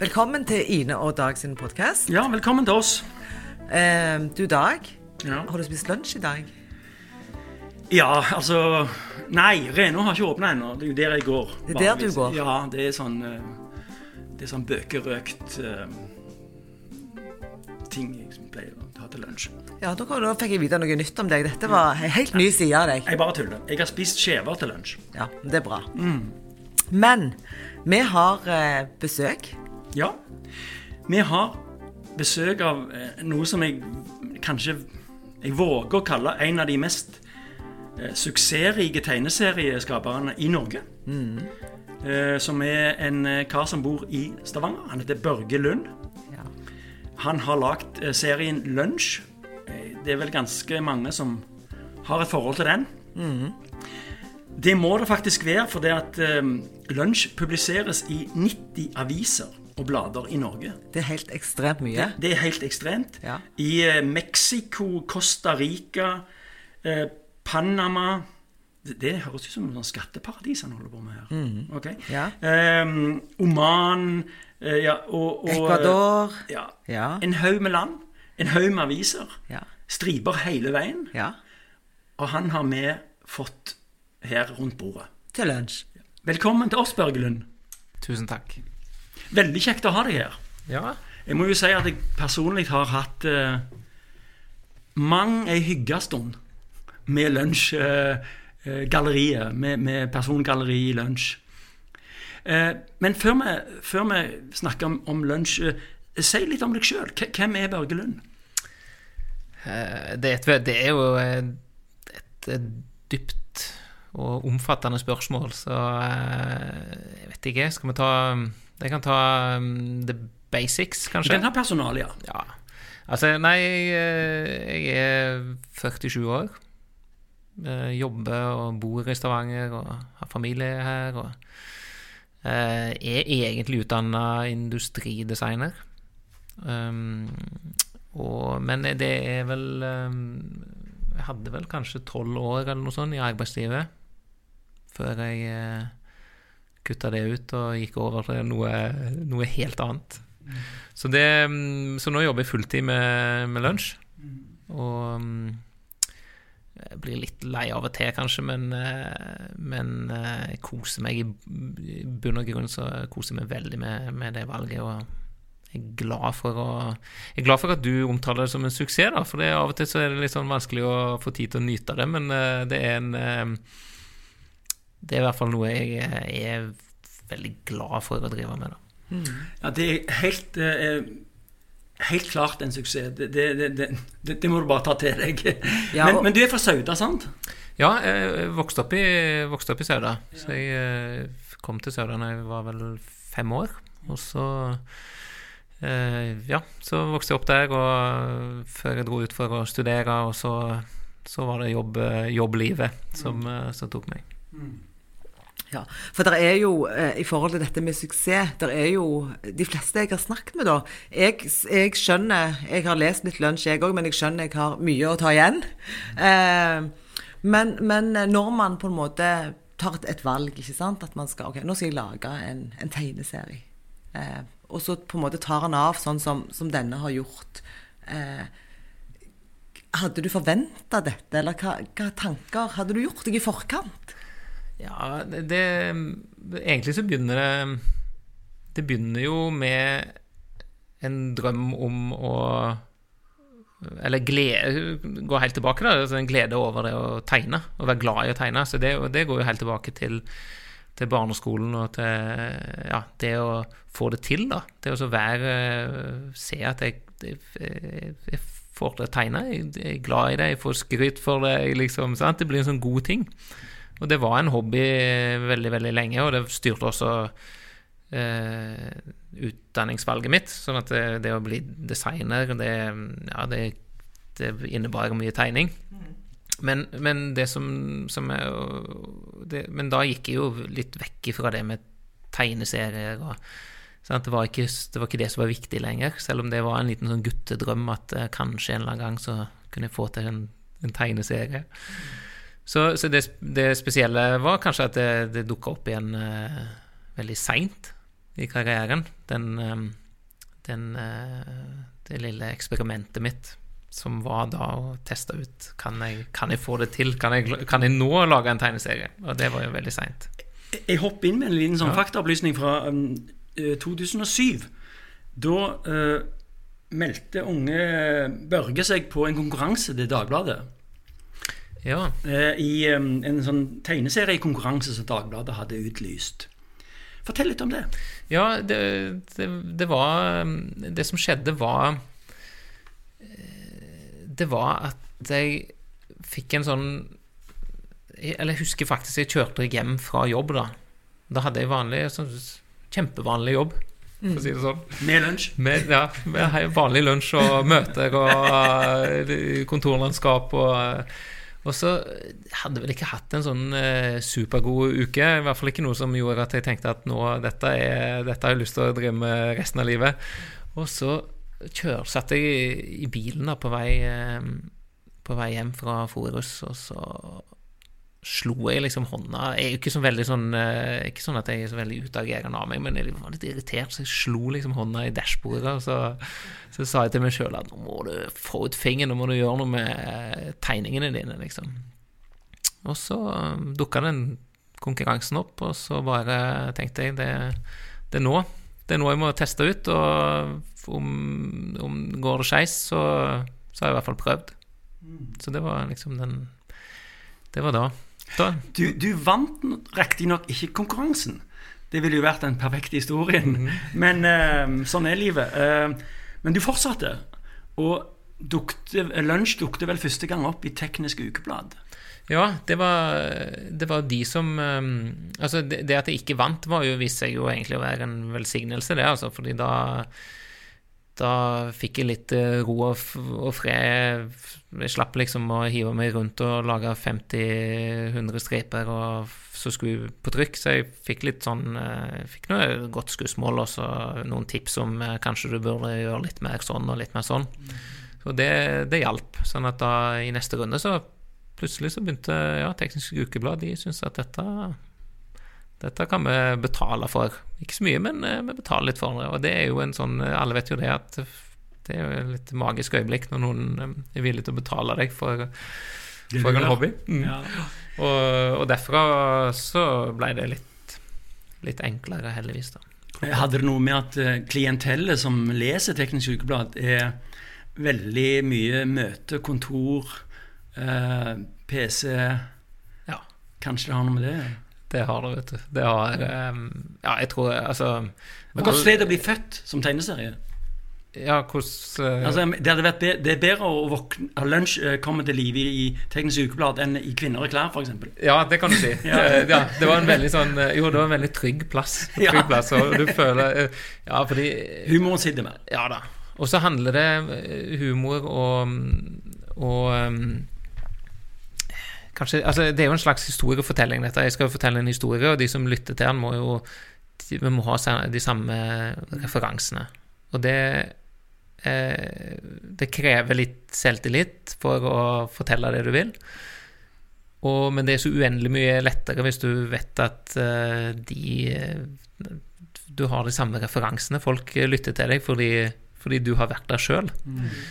Velkommen til Ine og Dag sin podkast. Ja, velkommen til oss. Eh, du Dag, Ja. har du spist lunsj i dag? ja, altså Nei, Reno har ikke åpna ennå. Det er jo der jeg går. Det er der vanligvis. du går? Ja, det er sånn eh, Det er sånn bøkerøkt eh, ting jeg pleier å ta til lunsj. Ja, da, da fikk jeg vite noe nytt om deg. Dette var en helt ny side av deg. Jeg bare tuller. Jeg har spist skjever til lunsj. Ja, det er bra. Men vi har eh, besøk. Ja. Vi har besøk av eh, noe som jeg kanskje jeg våger å kalle en av de mest eh, suksessrike tegneserieskaperne i Norge. Eh, som er en kar som bor i Stavanger. Han heter Børge Lund. Ja. Han har lagd serien Lunsj. Det er vel ganske mange som har et forhold til den. Det må det faktisk være, for det at Lunsj publiseres i 90 aviser og blader i Norge. Det er helt ekstremt mye. Det er helt ekstremt. Ja. I eh, Mexico, Costa Rica, eh, Panama det, det høres ut som noen skatteparadis han holder på med her. Mm. Okay. Ja. Ehm, Oman eh, ja, og, og Ecuador. Ja. Ja. En haug med land. En haug med aviser. Ja. Striper hele veien. ja. Og han har vi fått her rundt bordet. Til lunsj. Velkommen til oss, Børge Lund. Tusen takk. Veldig kjekt å ha deg her. Ja, Jeg må jo si at jeg personlig har hatt eh, mang ei hyggestund med lunsjgalleriet, med, med persongalleri i lunsj. Eh, men før vi, før vi snakker om, om lunsj, eh, si litt om deg sjøl. Hvem er Børge Lund? eh, det er, et, det er jo et, et dypt og omfattende spørsmål, så eh, jeg vet ikke. Skal vi ta Jeg kan ta um, the basics, Du kanskje? kan har personalia. Ja. Altså, nei, jeg, jeg er 47 år. Jeg Jobber og bor i Stavanger og har familie her. Og eh, er egentlig utdanna industridesigner. Um, og, men det er vel um, Jeg hadde vel kanskje tolv år eller noe sånt i arbeidslivet før jeg eh, kutta det ut og gikk over til noe, noe helt annet. Så, det, mm, så nå jobber jeg fulltid med, med lunsj. Og mm, jeg blir litt lei av og til, kanskje, men, eh, men eh, jeg koser meg i bunn og grunn så koser jeg meg veldig med, med det valget. Og jeg er glad for å Jeg er glad for at du omtaler det som en suksess, da. For det, av og til så er det litt sånn vanskelig å få tid til å nyte det, men eh, det er en Det er i hvert fall noe jeg eh, er veldig glad for å drive med, da. Ja, det er helt, eh, helt klart en suksess. Det, det, det, det, må du bare ta til deg. Ja, men, og- men du er fra Sauda, sant? Ja, jeg vokste opp i, vokste opp i Sauda. Så jeg eh, kom til Sauda da jeg var vel fem år. Og så eh, Ja, så vokste jeg opp der, og før jeg dro ut for å studere, og så, så var det jobb, jobblivet som, eh, som tok meg. Ja, for det er jo, eh, i forhold til dette med suksess, det er jo de fleste jeg har snakket med, da Jeg, jeg skjønner Jeg har lest litt lunsj, jeg òg, men jeg skjønner jeg har mye å ta igjen. Eh, men, men når man på en måte tar et valg, ikke sant, at man skal Ok, nå skal jeg lage en, en tegneserie. Eh, og så på en måte tar han av sånn som, som denne har gjort. Eh, hadde du forventa dette, eller hva, hva tanker hadde du gjort deg i forkant? Ja, det, det Egentlig så begynner det Det begynner jo med en drøm om å Eller glede Gå helt tilbake, da. Altså en glede over det å tegne. Å være glad i å tegne. Så det, det går jo helt tilbake til, til barneskolen og til ja, det å få det til, da. Det å være Se at jeg, jeg, jeg får til å tegne. Jeg, jeg er glad i det, jeg får skryt for det. Liksom? Det blir en sånn god ting. Og det var en hobby veldig, veldig lenge, og det styrte også eh, utdanningsvalget mitt. Sånn at det, det å bli designer, det, ja, det, det innebar mye tegning. Men, men det som, som er Men da gikk jeg jo litt vekk fra det med tegneserier og? Det, var ikke, det var ikke det som var viktig lenger, selv om det var en liten sånn guttedrøm at eh, kanskje en eller annen gang så kunne jeg få til en, en tegneserie. Så, så det, det spesielle var kanskje at det, det dukka opp igjen uh, veldig seint i karrieren. Den, eh, den, uh, det lille eksperimentet mitt som var da å teste ut kan jeg, kan jeg få det til. Kan jeg, kan jeg nå lage en tegneserie? Og det var jo veldig seint. Jeg hopper inn med en liten sånn Ja. faktaopplysning fra um, eh, 2007. Da uh, meldte unge Børge seg på en konkurranse til Dagbladet. Ja. eh, I en sånn tegneseriekonkurranse som Dagbladet hadde utlyst. Fortell litt om det. Ja, det, det, det var Det som skjedde, var eh, Det var at jeg fikk en sånn Eller jeg husker faktisk jeg kjørte hjem fra jobb, da. Da hadde jeg vanlig, sånn, kjempevanlig jobb, for å si det sånn. Med lunsj. Med, ja, med vanlig lunsj og møter og eh, kontorlandskap og og så hadde jeg vel ikke hatt en sånn eh, supergod uke. I hvert fall ikke noe som gjorde at jeg tenkte at nå, dette, er, dette har jeg lyst til å drive med resten av livet. Og så kjør, satt jeg i, i bilen da, på vei, eh, på vei hjem fra Forus, og så slo jeg liksom hånda Jeg er jo ikke så veldig sånn eh, Ikke sånn at jeg er så veldig utagerende av meg, men jeg var litt irritert, så jeg slo liksom hånda i dashbordet. Og så, så sa jeg til meg sjøl at nå må du få ut fingeren, nå må du gjøre noe med tegningene dine, liksom. Og så dukka den konkurransen opp, og så bare tenkte jeg det, det er nå. Det er nå jeg må teste ut, og om, om går det skeis, så, så har jeg i hvert fall prøvd. Så det var liksom den Det var da. Du, du vant riktignok ikke konkurransen. Det ville jo vært den perfekte historien. Men uh, sånn er livet. Uh, men du fortsatte. Og dukte, lunsj dukte vel første gang opp i Teknisk Ukeblad. Ja, det var, det var de som um, Altså, det, det at jeg ikke vant, var jo, viste seg jo egentlig å være en velsignelse, det, altså, fordi da da fikk jeg litt eh, ro og, fred. Jeg slapp liksom å hive meg rundt og lage 50-100 striper og så skulle på trykk, så jeg fikk litt sånn jeg Fikk noe godt skussmål og noen tips om eh, kanskje du burde gjøre litt mer sånn og litt mer sånn. Så det, det hjalp. Sånn at da i neste runde så plutselig så begynte ja, Teknisk Ukeblad De syntes at dette dette kan vi betale for. Ikke så mye, men eh, vi betaler litt for det. Og det er jo en sånn Alle vet jo det at det er jo et litt magisk øyeblikk når noen eh, er villig til å betale deg for, for en hobby. Mm. Ja. Og, og derfra så ble det litt, litt enklere, heldigvis, da. Hadde det noe med at eh, klientellet som leser Teknisk Ukeblad, er veldig mye møte, kontor, eh, PC Ja. Kanskje det har noe med det? Det har det, vet du. Det har um, Ja, jeg tror altså Det er et sted å bli født som tegneserie. Ja, hvordan uh, Altså, det, hadde vært be det er bedre å våkne, ha lunsj uh, komme til live i, Teknisk Ukeblad enn i Kvinner i klær, f.eks. Ja, det kan du si. Ja. Eh, ja, det var en veldig sånn eh, Jo, det var en veldig trygg plass. Trygg plass og du føler uh, Ja, fordi Humoren sitter med. Ja da. Og så handler det eh, humor og, og um, Kanskje Altså, det er jo en slags historiefortelling, dette. Jeg skal jo fortelle en historie, og de som lytter til den, må jo Vi må ha de samme referansene. Og det eh, Det krever litt selvtillit for å fortelle det du vil. Og, men det er så uendelig mye lettere hvis du vet at eh, de Du har de samme referansene. Folk lytter til deg fordi, fordi du har vært der sjøl.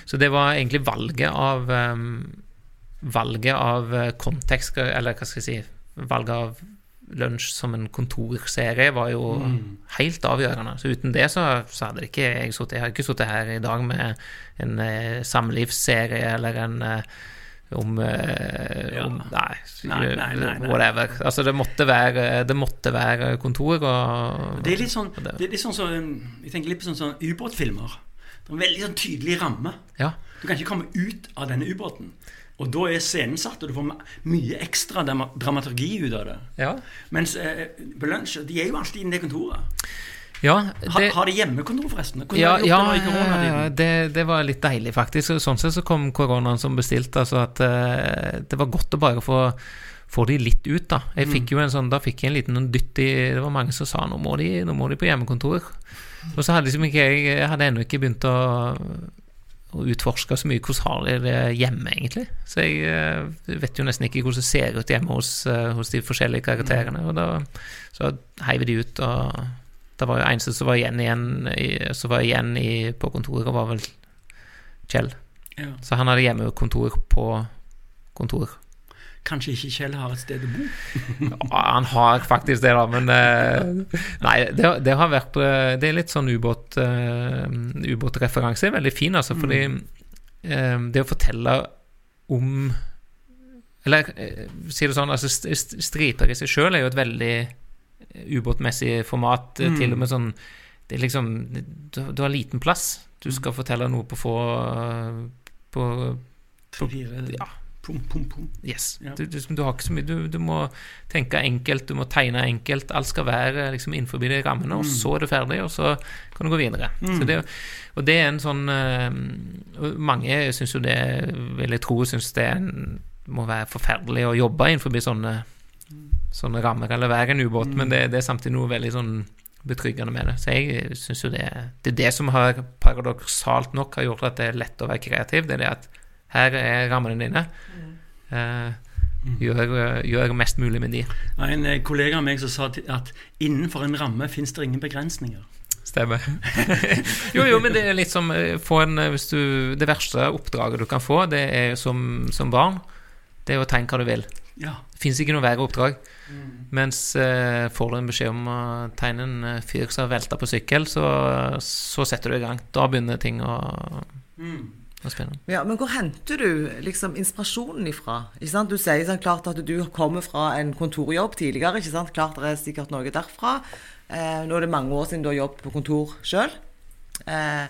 Så det var egentlig valget av eh, Valget av eh, kontekst, eller hva skal jeg si Valget av lunsj som en kontorserie var jo helt avgjørende. Så uten det så, så hadde det ikke jeg sittet Jeg hadde ikke sittet her i dag med en eh, samlivsserie eller en eh, om, eh, Ja. om nei, Nei, nei, nei, whatever. Altså, det måtte være, det måtte være kontor og Det er litt sånn, det er litt sånn så, Jeg tenker litt på sånn, sånn ubåtfilmer. Det er en veldig sånn tydelig ramme. Ja. Du kan ikke komme ut av denne ubåten. Og da er scenen satt, og du får mye ekstra dramaturgi ut av det. Ja. Mens eh, på lunsj De er jo alltid inne i det kontoret. ja det, har de hjemmekontor, forresten? Hvordan ja, ja, det det, det var litt deilig, faktisk. Sånn sett så kom koronaen som bestilt. Altså at eh, det var godt å bare få få de litt ut, da. Jeg fikk jo en sånn, Da fikk jeg en liten dytt i Det var mange som sa nå må de, nå må de på hjemmekontor. Og så hadde liksom ikke jeg Jeg hadde ennå ikke begynt å, å utforska så mye hvordan har de det hjemme, egentlig. Så jeg eh, vet jo nesten ikke hvordan det ser ut hjemme hos, eh, hos de forskjellige karakterene. Og da så heiv de ut og Det var jo eneste som var igjen, igjen, som var igjen i, på kontoret, var vel Kjell. Ja. Så han hadde hjemmekontor på kontor. Kanskje ikke Kjell har et sted å bo? Ja, han har faktisk det, da, men eh, Nei, det, det har vært eh, Det er litt sånn ubåt eh, ubåtreferanse. Veldig fin, altså, fordi eh, det å fortelle om Eller si det sånn, altså st- st- striper i seg sjøl er jo et veldig ubåtmessig format. Mm. Til og med sånn Det er liksom Du, du har liten plass. Du skal fortelle noe på få på, På Tre-fire Ja. Pum, pum, pum. Yes. Ja. Du, du, du har ikke så mye du, du må tenke enkelt, du må tegne enkelt. Alt skal være liksom innenfor de rammene, og så er du ferdig, og så kan du gå videre. Mm. Så det, og det er en sånn eh, og Mange syns jo det, vil jeg tro, syns det må være forferdelig å jobbe innenfor sånne, sånne rammer, eller være en ubåt, men det, det er samtidig noe veldig sånn betryggende med det. Så jeg syns jo det Det er det som har paradoksalt nok har gjort at det er lett å være kreativ. Det er det at her er rammene dine. Eh, gjør, gjør mest mulig med de. Det en eh, kollega av meg som sa at innenfor en ramme fins det ingen begrensninger. Stemmer. jo, jo, men det er litt som eh, få en eh, hvis du, Det verste oppdraget du kan få, det er som, som barn, det er å tegne hva du vil. Ja. Det fins ikke noe verre oppdrag. Mens eh, får du en beskjed om å tegne en eh, fyr som har velta på sykkel, så, så setter du i gang. Da begynner ting å, spinne. Ja, Men hvor henter du liksom inspirasjonen ifra? Du sier sånn klart at du kommer fra en kontorjobb tidligere. Klart det er sikkert noe derfra. Eh, nå er det mange år siden du har jobbet på kontor sjøl. Eh,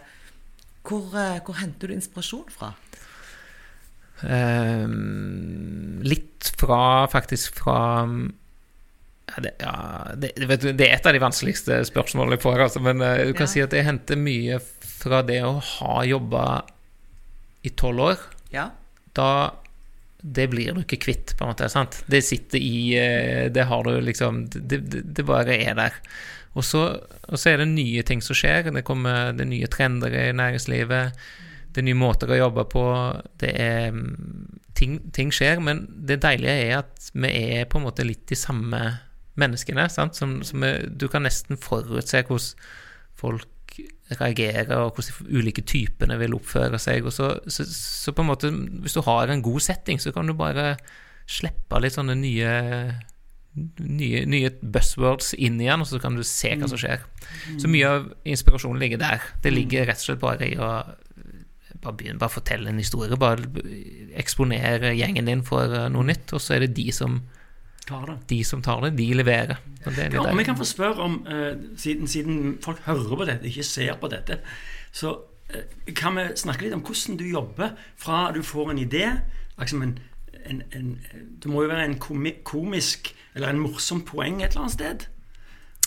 hvor, eh, hvor henter du inspirasjon fra? Eh, litt fra, faktisk fra ja, det, ja, det, du, det er et av de vanskeligste spørsmålene jeg får, altså, men eh, du kan Ja. si at jeg henter mye fra det å ha jobba i tolv år. Ja. Da Det blir du ikke kvitt, på en måte. sant? Det sitter i eh, Det har du liksom Det, det, det bare er der. Og så, og så er det nye ting som skjer. Det kommer det er nye trender i næringslivet. Det er nye måter å jobbe på. Det er mm, ting, ting skjer, men det deilige er at vi er på en måte litt de samme menneskene. sant? Som, som er, du kan nesten forutse hvordan folk reagerer, og hvordan de ulike typene vil oppføre seg. Så, så, så på en måte, hvis du har en god setting, så kan du bare slippe litt sånne nye Nye, nye buzzwords inn igjen, og så kan du se hva som skjer. Så mye av inspirasjonen ligger der. Det ligger rett og slett bare i å bare begynne, bare fortelle en historie. Bare eksponere gjengen din for eh, noe nytt, og så er det de som, Tar det. de som tar det, de leverer. Og det er litt Ja, jeg kan få spørre om, uh, siden, siden folk hører på dette, ikke ser på dette, så uh, kan vi snakke litt om hvordan du jobber fra du får en idé liksom en, en, en, Det må jo være en komi, komisk eller en morsom poeng et eller annet sted.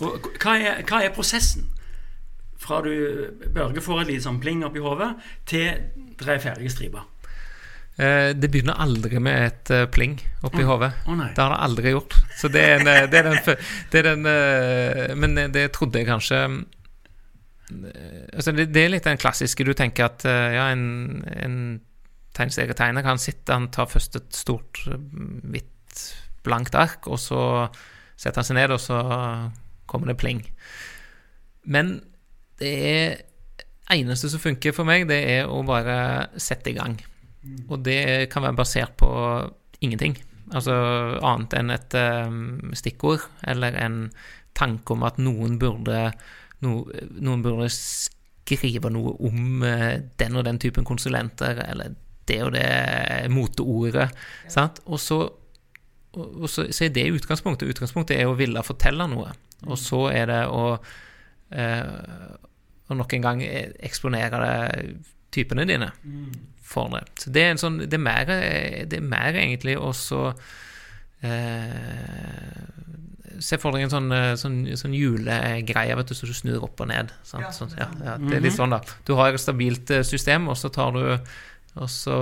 Og hva er, hva er prosessen? Fra du Børge får et lite sånn pling oppi hodet, til dere er ferdige striper. Eh, Det begynner aldri med et eh, pling oppi hodet. Oh. Det har det aldri gjort. Så det er, en, eh, det er den, det er den Men det trodde jeg kanskje eh, altså det, det er litt den klassiske. Du tenker at ja, en, en tegneserietegner kan sitte, han tar først et stort, eh, hvitt, blankt ark, og så setter han seg ned, og så kommer det pling. Men det eneste som funker for meg, det er å bare sette i gang. Og det kan være basert på ingenting. Altså annet enn et um, stikkord, eller en tanke om at noen burde no, Noen burde skrive noe om uh, den og den typen konsulenter, eller det og det moteordet. Sant? Og så og og så, så er det utgangspunktet. Utgangspunktet er å ville fortelle noe. Og så er det å uh, Og nok en gang eh, eksponere typene dine for det. Så det er en sånn Det er mer, det er mer egentlig også eh, Se for deg en sånn, eh, sånn, sånn julegreie vet du, så du snur opp og ned. Sant? Ja, Sånn, ja, ja, det er litt sånn, da. Du har et stabilt eh, system, og så tar du Og så,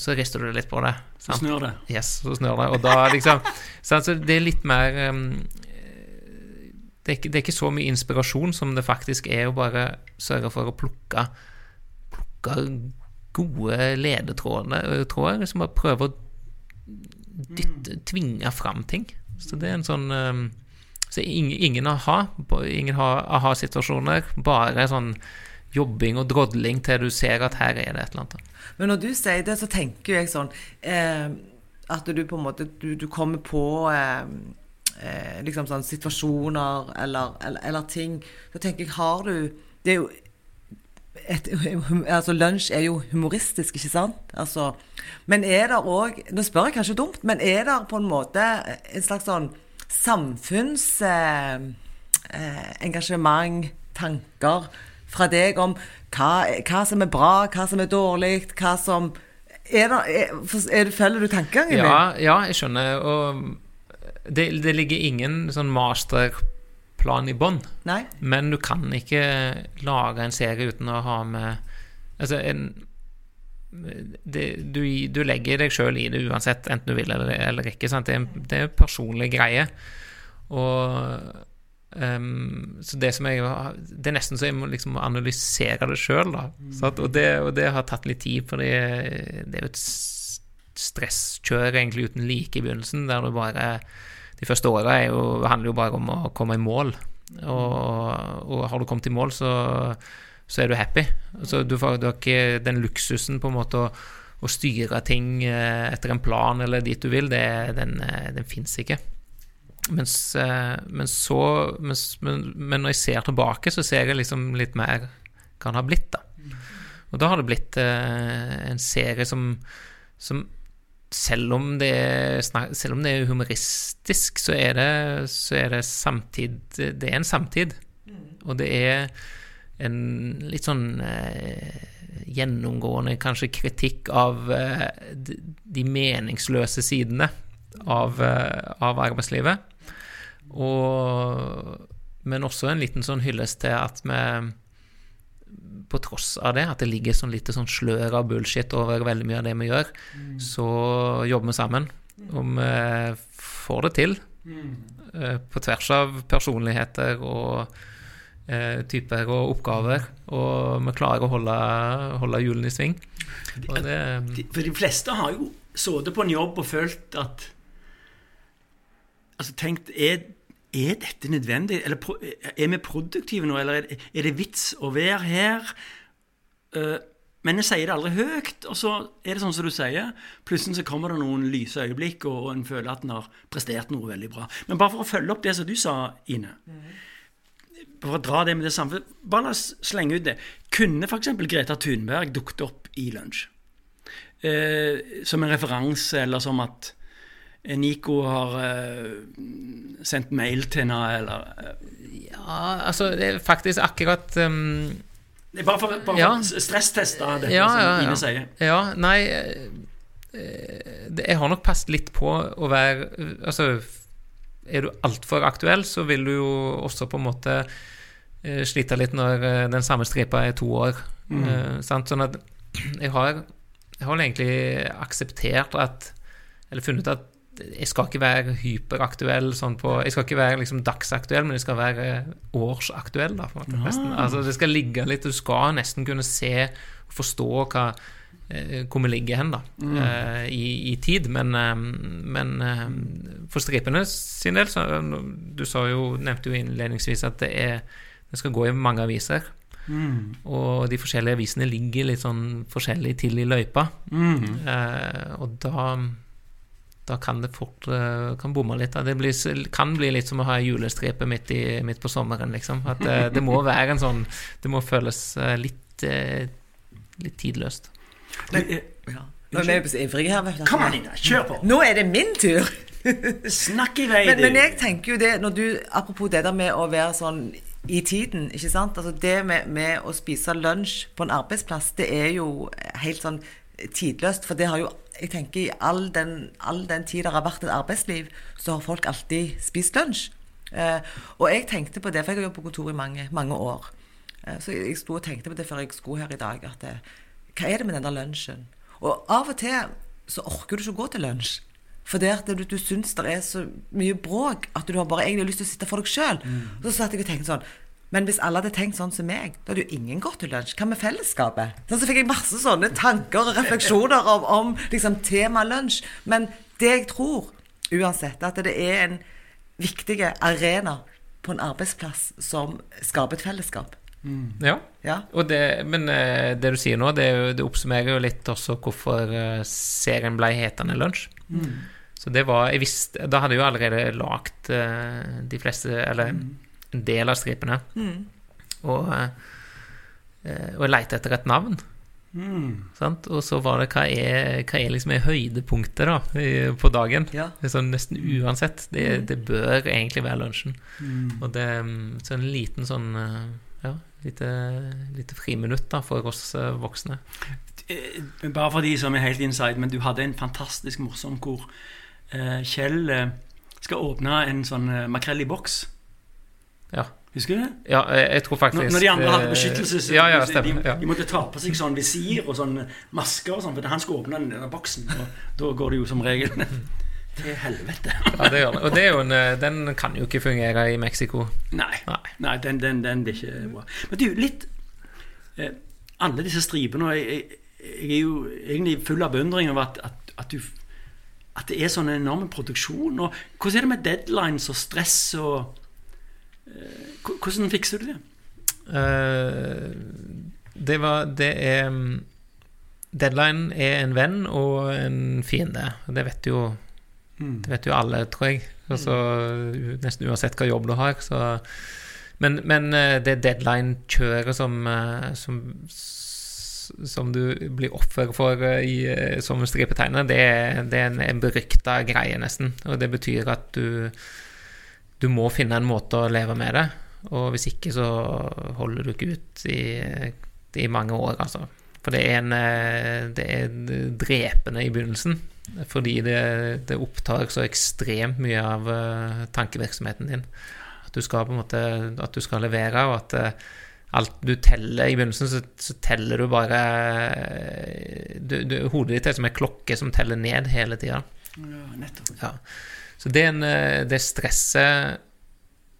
så rister du litt på det. Så snur snør det. Yes, så snør det. Og da liksom så altså, Det er litt mer um, det, er ikke, det er ikke så mye inspirasjon som det faktisk er å bare sørge for å plukke Plukke gode ledetråder. som Liksom bare prøver å dytte, tvinge fram ting. Så det er en sånn um, Så ingen, ingen aha, ingen aha-situasjoner, bare sånn jobbing og drodling til du ser at her er det et eller annet. Men når du sier det, så tenker jeg sånn eh, At du på en måte Du, du kommer på eh, eh, liksom sånn situasjoner eller, eller, eller, ting. Så tenker jeg, har du Det er jo et, altså Lunsj er jo humoristisk, ikke sant? Altså, men er det òg Nå spør jeg kanskje dumt, men er det på en måte en slags sånn samfunnsengasjement, eh, tanker fra deg om hva, hva, som er bra, hva som er dårlig, hva som er det, er, er, Følger du tankegangen ja, Ja, jeg skjønner. Og det, det ligger ingen sånn masterplan i bånn. Men du kan ikke lage en serie uten å ha med Altså, en, det, du, du, legger deg sjøl i det uansett, enten du vil eller, eller ikke. Sant? Det, er, det er en personlig greie. Og Um, så det som jeg Det er nesten så jeg må liksom analysere det sjøl, da. Mm. Og, det, og, det, har tatt litt tid, for det, det er jo et stresskjør egentlig uten like i begynnelsen, der du bare De første åra handler jo bare om å komme i mål. Og, og har du kommet i mål, så, så er du happy. Så du, får, du har ikke den luksusen på en måte å, å styre ting eh, etter en plan eller dit du vil. Det, den, eh, den fins ikke. Mens, eh, men så mens, men, men, når jeg ser tilbake, så ser jeg liksom litt mer hva han har blitt, da. Og da har det blitt en serie som, som selv, om er, selv om det er humoristisk, så er det, så er det samtid Det er en samtid. Og det er en litt sånn eh, gjennomgående kanskje kritikk av eh, de, de meningsløse sidene av, eh, av arbeidslivet. Og, men også en liten sånn hyllest til at vi på tross av det, at det ligger sånn litt sånn slør av bullshit over veldig mye av det vi gjør, mm. så jobber vi sammen. Og vi får det til. Mm. Eh, på tvers av personligheter og eh, typer og oppgaver. Og vi klarer å holde, holde hjulene i sving. Det, for de fleste har jo sittet på en jobb og følt at Altså tenkt, er er dette nødvendig? Eller er vi produktive nå, eller er det vits å være her? Eh, men jeg sier det aldri høyt, og så er det sånn som du sier. Plutselig så kommer det noen lyse øyeblikk, og en føler at en har prestert noe veldig bra. Men bare for å følge opp det som du sa, Ine. For å dra det med det samme Bare la oss slenge ut det. Kunne f.eks. Greta Thunberg dukket opp i lunsj? Eh, som en referanse, eller som at Nico har uh, sendt mail til henne, eller uh. Ja, altså, det er faktisk akkurat um, Det er bare for, bare ja. for stressteste det ja, som ja, Ine sier. Ja, nei eh, Jeg har nok passet litt på å være Altså, er du altfor aktuell, så vil du jo også på en måte slite litt når den samme stripa er to år. Mm. sånn at jeg har, jeg har egentlig akseptert at Eller funnet at jeg skal ikke være hyperaktuell sånn på Jeg skal ikke være liksom dagsaktuell, men jeg skal være årsaktuell. Da, måte, ah. altså, det skal ligge litt Du skal nesten kunne se og forstå hva, eh, hvor vi ligger hen da, mm. uh, i, i, tid. Men, um, men for stripene sin del, så Du sa jo, nevnte jo innledningsvis at det, er, det skal gå i mange aviser. Mm. Og de forskjellige avisene ligger litt sånn forskjellig til i løypa. Mm. Eh, og da da kan det fort uh, kan bomme litt. Det blir, kan bli litt som å ha julestripe midt, i, midt på sommeren, liksom. At det, det må være en sånn Det må føles uh, litt, litt tidløst. Men, ja. Nå er vi ivrige her. Kom an, Ina. Kjør på. Nå er det min tur. Snakk i vei, men, men, jeg tenker jo det, når du, apropos det der med å være sånn i tiden, ikke sant. Altså det med, med å spise lunsj på en arbeidsplass, det er jo helt sånn tidløst. For det har jo jeg tenker I all den, all den tid det har vært et arbeidsliv, så har folk alltid spist lunsj. Eh, og jeg tenkte på det, for jeg har jobbet på kontor i mange, mange år. Eh, så jeg, sto og tenkte på det før jeg skulle her i dag. at det, Hva er det med den der lunsjen? Og av og til så orker du ikke å gå til lunsj. For det at du, du syns det er så mye bråk at du har bare egentlig lyst til å sitte for deg sjøl. Mm. Så satt jeg og tenkte sånn men hvis alle hadde tenkt sånn som meg, da hadde jo ingen gått til lunsj. Hva med fellesskapet? Sånn, så fikk jeg masse sånne tanker og refleksjoner om, om liksom, tema lunsj. Men det jeg tror, uansett, at det er en viktig arena på en arbeidsplass som skaper et fellesskap. Ja. Ja. Og det, men eh, det du sier nå, det, det oppsummerer jo litt også hvorfor eh, serien ble hetende Lunsj. Så det var jeg visste, Da hadde jeg jo allerede lagd eh, de fleste, eller en del av stripene. Og, eh, og leite etter et navn. Sant? Og så var det hva er, hva er liksom er høydepunktet da, i, på dagen? Ja. Sånn Nesten uansett. Det, det bør egentlig være lunsjen. Og det mm, så en liten sånn eh, Ja, lite, lite friminutt da, for oss eh, voksne. Bare for de som er helt inside, men du hadde en fantastisk morsom hvor Kjell skal åpne en sånn makrell i boks. Ja. Husker du det? Ja, jeg, tror faktisk Når, når de andre hadde eh, beskyttelse, så Ja, ja, de. De måtte ta på seg sånn visir og sånn masker og sånn, for han skulle åpne den denne boksen. Og da går det jo som regel til helvete. ja, det gjør det. Og det en, eh, den kan jo ikke fungere i Mexico. Nei, Nei. nei den, den, den blir ikke bra. Men du, litt eh, Alle disse stripene og jeg, jeg, jeg er jo egentlig full av beundring over at, at, at, du, at det er sånn enorm produksjon. Og hvordan er det med deadlines og stress og Hvordan fikser du det? Eh, det var Det er mm, Deadline er en venn og en fiende. Det vet jo Det vet jo alle, tror jeg. Altså, nesten uansett hva jobb du har. Så. Men, men eh, det deadline-kjøret som, eh, som som du blir offer for eh, i, eh, som stripetegner, det, det er en, en berykta greie, nesten. Og det betyr at du du må finne en måte å leve med det. Og hvis ikke, så holder du ikke ut i, i mange år, altså. For det er, en, eh, det er drepende i begynnelsen. Fordi det, det opptar så ekstremt mye av eh, tankevirksomheten din. At du skal på en måte At du skal levere, og at eh, alt du teller i begynnelsen, så, så teller du bare du, du, Hodet ditt er som en klokke som teller ned hele tida. Ja, nettopp. Ja. Så det, en, eh, det stresset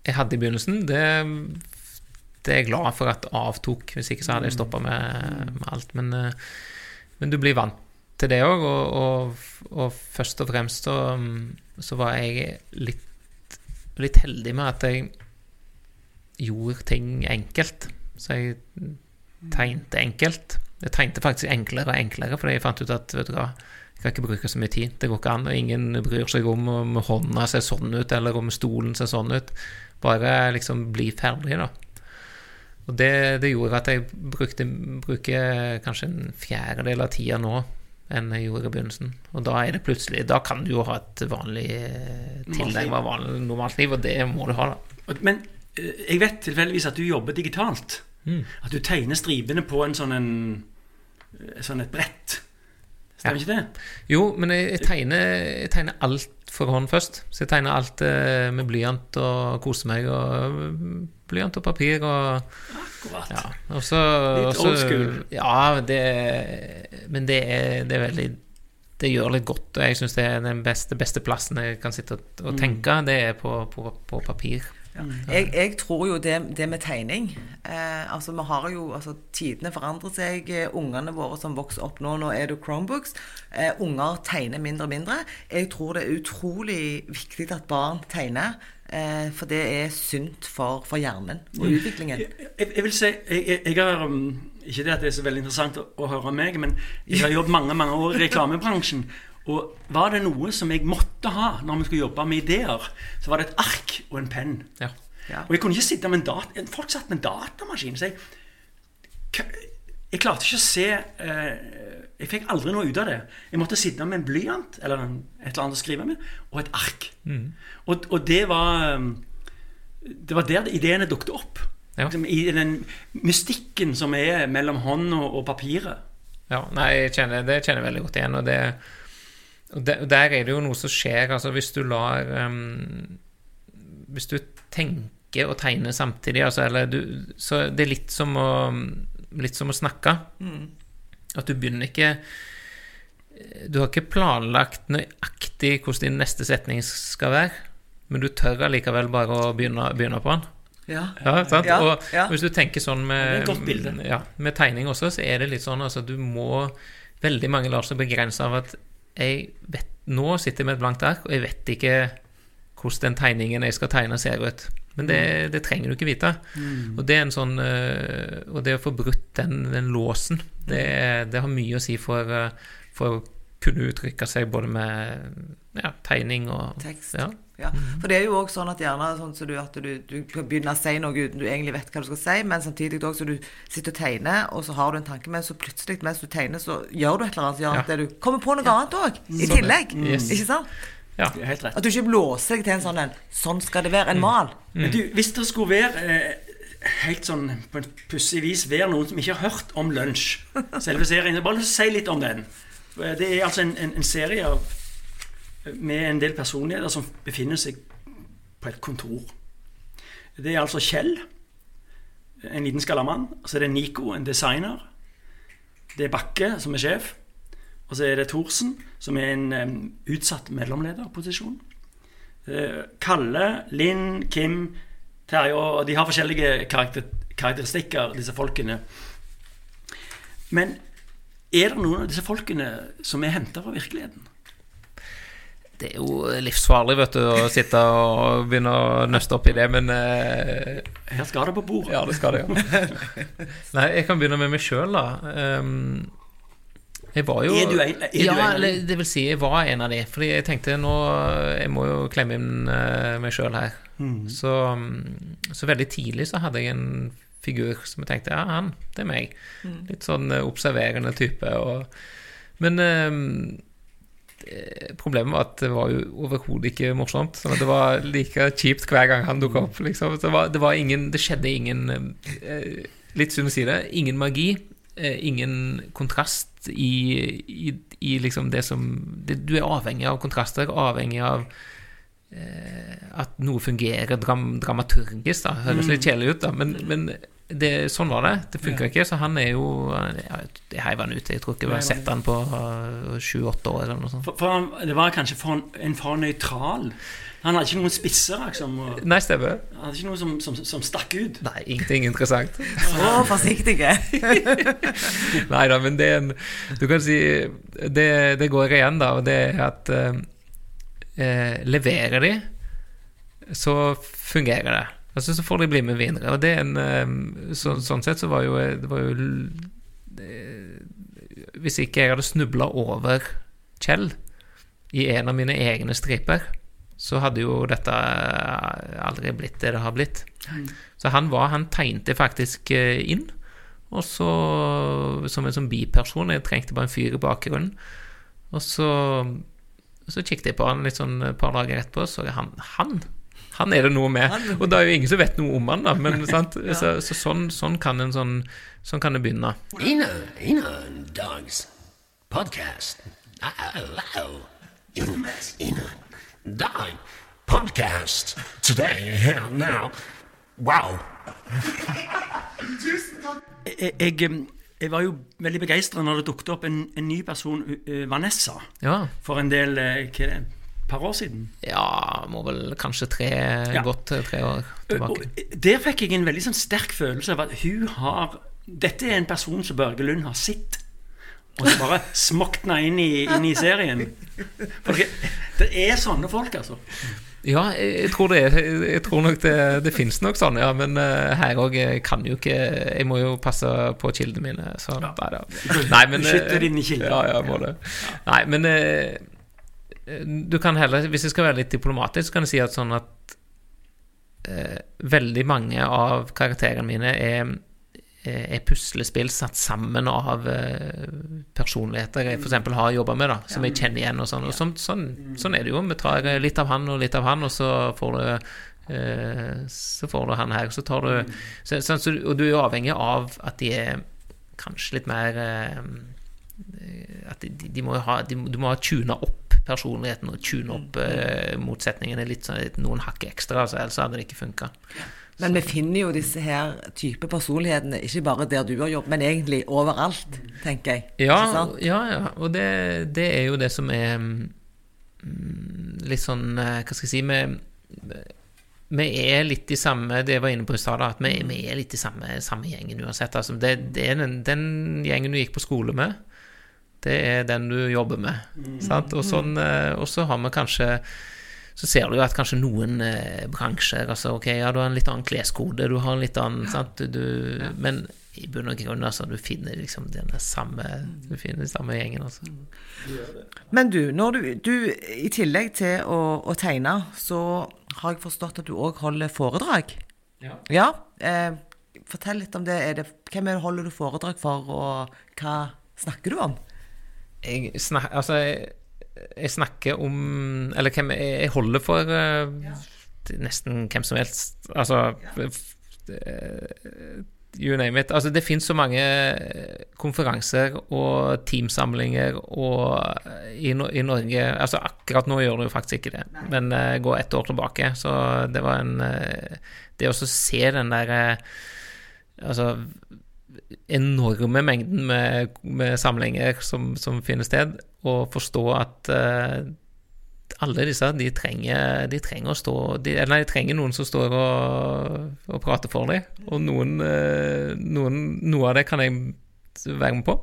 jeg hadde i begynnelsen, det, det er jeg glad for at avtok. Hvis ikke så hadde jeg stoppa med, med alt. Men, eh, men du blir vant til det òg, og, og, og først og fremst så, så var jeg litt, litt heldig med at jeg gjorde ting enkelt. Så jeg tegnte enkelt. Jeg trengte faktisk enklere og enklere, fordi jeg fant ut at vet du hva, jeg kan ikke bruke så mye tid. Det går ikke an. og Ingen bryr seg om om hånda ser sånn ut, eller om stolen ser sånn ut. Bare liksom bli ferdig, da. Og det, det gjorde at jeg brukte bruker kanskje en fjerdedel av tida nå enn jeg gjorde i begynnelsen. Og da er det plutselig Da kan du jo ha et vanlig eh, tilnærma normalt liv, og det må du ha, da. Men eh, jeg vet tilfeldigvis at du jobber digitalt. At du tegner stripene på en sånn en sånn et brett. Stemmer ikke det? Jo, men jeg, jeg, tegner, jeg tegner alt for hånd først. Så jeg tegner alt eh, med blyant og koser meg, og mm, blyant og papir og Akkurat. Ja. Også, Litt old school. Ja, det, men det er, det er veldig Det gjør litt godt, og jeg syns det er den beste, beste plassen jeg kan sitte og, Mm. og tenke, det er på, på, på papir. Jeg, jeg tror jo det, det med tegning eh, Altså vi har jo altså, Tidene forandrer seg. eh, Ungene våre som vokser opp nå, nå er det Chromebooks. Eh, unger tegner mindre og mindre. Jeg tror det er utrolig viktig at barn tegner. Eh, for det er sunt for, for hjernen og utviklingen. Jeg, jeg vil si jeg, jeg, jeg har um, Ikke det at det er så veldig interessant å, å høre meg, men jeg har jobbet mange mange år i reklamebransjen. Og var det noe som jeg måtte ha når vi skulle jobbe med ideer, så var det et ark og en penn. Ja. Ja. Og jeg kunne ikke sitte med en dat Folk satt med en datamaskin. Så jeg, jeg klarte ikke å se eh, Jeg fikk aldri noe ut av det. Jeg måtte sitte med en blyant eller en, et eller annet å skrive med, og et ark. Og, og det var um, Det var der ideene dukket opp. Ja. Liksom I den mystikken som er mellom hånd og, og papiret. Ja, nei, jeg kjenner, det kjenner jeg veldig godt igjen. Og, det, det, der er det jo noe som skjer. Altså hvis du lar um, Hvis du tenker og tegner samtidig, altså, eller du, så det er litt som å, litt som å snakke. At du begynner ikke Du har ikke planlagt nøyaktig hvordan din neste setning skal være, men du tør allikevel bare å begynne, begynne på den. Ja. Ja, sant? Ja, og hvis du tenker sånn med. Ja, med tegning også, så er det litt sånn altså, du må Veldig mange lar seg begrense av at jeg vet Nå sitter jeg med et blankt ark, og jeg vet ikke hvordan den tegningen jeg skal tegne, ser ut. Men det, det trenger du ikke vite. Og det en sånn eh, Og det å få brutt den, den låsen, det, det har mye å si for, eh, for å kunne uttrykke seg både med ja, tegning og Tekst. Ja. Ja, for det er jo også sånn at gjerne sånn så du, at du, du kan begynne å si noe uten du egentlig vet hva du skal si, men samtidig også så du sitter og tegner, og så har du en tanke, men så plutselig mens du tegner, så gjør du et eller annet som gjør at du kommer på noe annet òg, i tillegg. Yes. Ikke sant? ja. Helt rett. At du ikke blåser deg til en sånn en Sånn skal det være. En mal. Men du, hvis det skulle være eh, helt sånn på en pussig vis være noen som ikke har hørt om Lunsj, selve serien, bare si litt om den. Det er altså en, en, en serie av, med en del personligheter som befinner seg på et kontor. Det er altså Kjell, en liten skalla mann. Og så er det Nico, en designer. Det er Bakke, som er sjef. Og så er det Thorsen, som er en um, utsatt mellomlederposisjon. Uh, Kalle, Linn, Kim, Terje og De har forskjellige karakter, karakteristikker, disse folkene. Men er det noen av disse folkene som er henta fra virkeligheten? Det er jo livsfarlig, vet du, å sitte og begynne å nøste opp i det, men eh, Her skal det på bordet. Ja, det skal det, ja. Nei, jeg kan begynne med meg sjøl, da. Um, jeg var jo Er du en- er du ja, en eller det vil si, jeg var en av de. Fordi jeg tenkte nå Jeg må jo klemme inn uh, meg sjøl her. Mm. Så, mm, så veldig tidlig så hadde jeg en figur som jeg tenkte Ja, han, det er meg. Litt sånn eh, observerende type. Og, men ehm, eh, problemet var at det var jo overhodet ikke morsomt. Sånn det var like kjipt hver gang han dukka opp. Liksom. Det, var, det var ingen Det skjedde ingen eh, Litt synd å si det. Ingen magi. Eh, ingen kontrast i, i, i liksom det som det, Du er avhengig av kontraster, avhengig av eh, at noe fungerer dram, dramaturgisk. da Høres litt kjedelig ut, da, men, men det, sånn var det. Det funka ikke. Så han er jo Jeg heiv han ut. Jeg tror ikke jeg har sett han på sju-åtte år eller noe sånt. For, for han, det var kanskje for en, en for nøytral. Han hadde ikke noen spisser, liksom. Og, Nei, stemmer. han hadde ikke noe som, som, som stakk ut. Nei, ingenting interessant. Så forsiktige. Nei da, men det er en Du kan si Det, det går igjen, da, og det er at eh, eh, Leverer de, så fungerer det. Altså, så får de bli med vinnere. Og det er en eh, så, Sånn sett så var jo Det var jo eh, Hvis ikke jeg hadde snubla over Kjell i en av mine egne striper, så hadde jo dette aldri blitt det det har blitt. Så han var Han tegnte faktisk eh, inn. Og så som en sånn biperson. Jeg trengte bare en fyr i bakgrunnen. Og så så kikket jeg på han litt sånn et par dager etterpå, så han, han han er det noe med. Og det er jo ingen som vet noe om han, da. Men, sant? Så, så sånn, sånn kan en sånn Sånn kan det begynne. Ina, Ina and Dogs podcast. Ina, Dog podcast. Today, here, now. Wow. Jeg, jeg, jeg var jo veldig begeistra når det dukket opp en, en ny person, eh, Vanessa, Ja. for en del eh, hva er det, par år siden. ja må vel kanskje tre godt eh, tre år tilbake. Og der fikk jeg en veldig sånn sterk følelse av at hun har Dette er en person som Børge Lund har sett. Og så bare smokna inn i, inn i serien. For det, det er sånne folk, altså. Ja, jeg, tror det er Jeg tror nok det, det finnes nok sånn, ja. Men eh, her òg kan jo ikke Jeg må jo passe på kildene mine. Så nei da. Nei, men, Beskytte eh, dine kilder. Ja, ja, må det. Nei, men eh, du kan heller, hvis jeg skal være litt diplomatisk, kan jeg si at sånn at eh, veldig mange av karakterene mine er er puslespill satt sammen av eh, personligheter jeg f.eks. har jobba med, da, som jeg kjenner igjen. og Sånn og sånn, sånn, sånn er det jo. Vi tar eh, litt av han og litt av han, og så får du eh, Så får du han her. Så tar du så, så, så, Og du er jo avhengig av at de er kanskje litt mer eh, At de, de må ha de, Du må ha tuna opp personligheten og tune opp eh, motsetningene litt sånn, noen hakk ekstra, altså, ellers hadde det ikke funka. Men vi finner jo disse her type personlighetene ikke bare der du har jobb, men egentlig overalt, tenker jeg. Ja, ja, ja. og det, det er jo det som er mm, litt sånn eh, Hva skal jeg si Vi, vi er litt i samme Det jeg var inne på i stad, at vi, vi er litt i samme, samme gjengen uansett. Altså, det, det er den, den gjengen du gikk på skole med, det er den du jobber med. Sant? Og, sånn, eh, og så har vi kanskje så ser du jo at kanskje noen eh, bransjer altså Ok, ja, du har en litt annen kleskode, du har en litt annen sant? Du, ja. Men i bunn og grunn, altså, du finner liksom den samme Du finner den samme gjengen, altså. Men du, når du, du i tillegg til å, å tegne, så har jeg forstått at du òg holder foredrag? Ja. Ja. Eh, fortell litt om det. Er det. Hvem er det holder du foredrag for, og hva snakker du om? Jeg, snak, altså, jeg, jeg snakker om Eller hvem jeg, jeg holder for eh, nesten hvem som helst. Altså eh, You name it. Altså, det fins så mange eh, konferanser og teamsamlinger og i, i Norge. Altså, akkurat nå gjør det jo faktisk ikke det, men uh, gå ett år tilbake, så det var en uh, Det å se den der uh, Altså enorme mengden med, med samlinger som, som finner sted, og forstå at uh, alle disse de trenger, de trenger å stå de, Eller de trenger noen som står og, og prater for dem. Og noen, eh, noen, noe av det kan jeg være med på.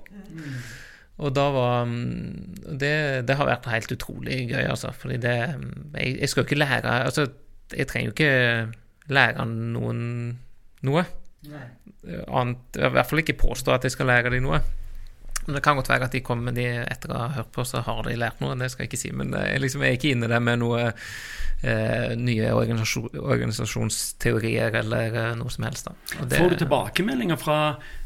Og da var mm, det, det har vært helt utrolig gøy, altså. Fordi det Jeg, jeg skal jo ikke lære Altså, jeg trenger jo ikke lære noen noe. Annet, I hvert fall ikke påstå at jeg skal lære dem noe. Men det kan godt være at de kommer de etter å ha hørt på, så har de lært noe. Det skal jeg ikke si. Men eh, jeg liksom er ikke inne der med noe eh, nye organisasjon, organisasjonsteorier eller eh, noe som helst. Det- Får du tilbakemeldinger fra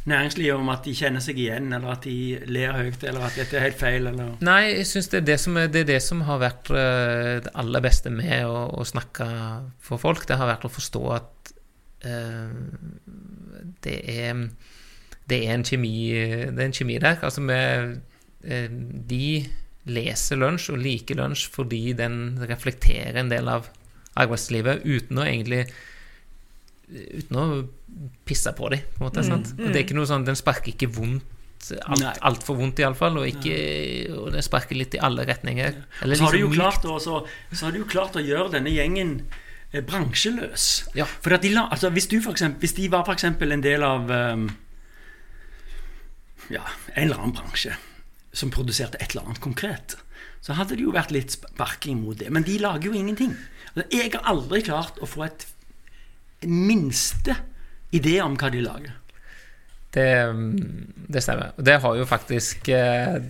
næringslivet om at de kjenner seg igjen, eller at de ler høyt, eller at dette er helt feil, eller Nei, jeg syns det, det, som det er det som har vært eh, det aller beste med å, å snakke for folk. Det har vært å forstå at eh, det er det er en kjemi, det er en kjemi der. Altså med, eh, de leser lunsj og liker lunsj fordi den reflekterer en del av arbeidslivet uten å egentlig Uten å pisse på dem, på en måte. sant? Og det er ikke noe sånn, Den sparker ikke vondt alt, altfor vondt, iallfall, og, ikke, og det sparker litt i alle retninger. Eller så har, du jo liksom klart å, så, så har du jo klart å gjøre denne gjengen eh, bransjeløs. Ja. For at de la, altså, hvis, du for eksempel, hvis de var eksempel en del av um, ja, en eller annen bransje som produserte et eller annet konkret, så hadde det jo vært litt sparking mot det. Men de lager jo ingenting. Altså, jeg har aldri klart å få et en minste idé om hva de lager. Det, mm, det stemmer. Og det har jo faktisk eh,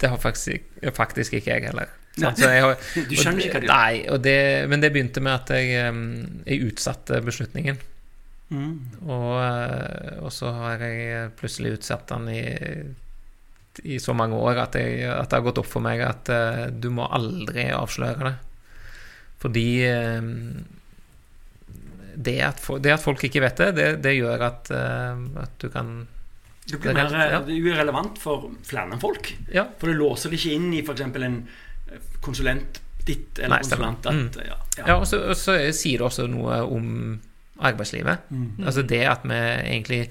Det har faktisk, faktisk ikke jeg heller. Nei. Så jeg har, Du skjønner ikke hva du gjør. Nei, det, men det begynte med at jeg, eh, jeg utsatte beslutningen. Mm. Og, eh, og så har jeg plutselig utsatt den i, i så mange år at, jeg, at det har gått opp for meg at uh, du må aldri avsløre det. Fordi uh, det, at, for, det at folk ikke vet det, det, det gjør at, uh, at du kan Du blir Det er mer, ja. du er for flere enn folk. Ja, For det låser det ikke inn i f.eks. en eh, konsulent ditt eller Nei, konsulent at ja, ja. Ja, og så, og så sier det også noe om arbeidslivet. Mm. Altså det at vi egentlig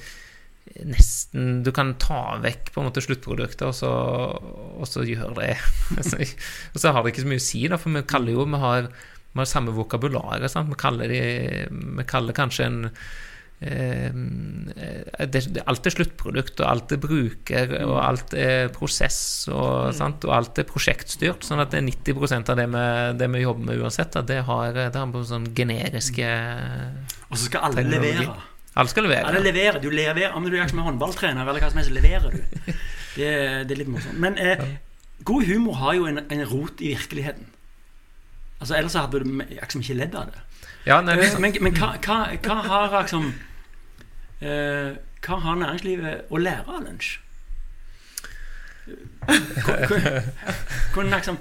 nesten Du kan ta vekk på en måte sluttproduktet, og så, og så gjør det Altså, Og så har det ikke så mye å si, da, for vi kaller jo Vi har, vi har samme vokabularet. Vi, kaller de, vi kaller kanskje en alt er sluttprodukt, og alt er bruker, og alt er prosess, og, sant? og alt er prosjektstyrt. Sånn at det er 90% av det vi, det vi jobber med uansett, det har, det har på sånn generiske Og så skal alle levere. Alle skal levere. Alle leverer. Du leverer Om du er som en håndballtrener eller hva som helst, leverer du. Det, det er litt morsomt. Men eh, god humor har jo en, en rot i virkeligheten. Altså Ellers hadde du liksom ikke ledd av det. Ja, nei, det, Eh, Men, men hva, hva, hva har liksom eh, Hva har næringslivet å lære av lunsj? Kunne liksom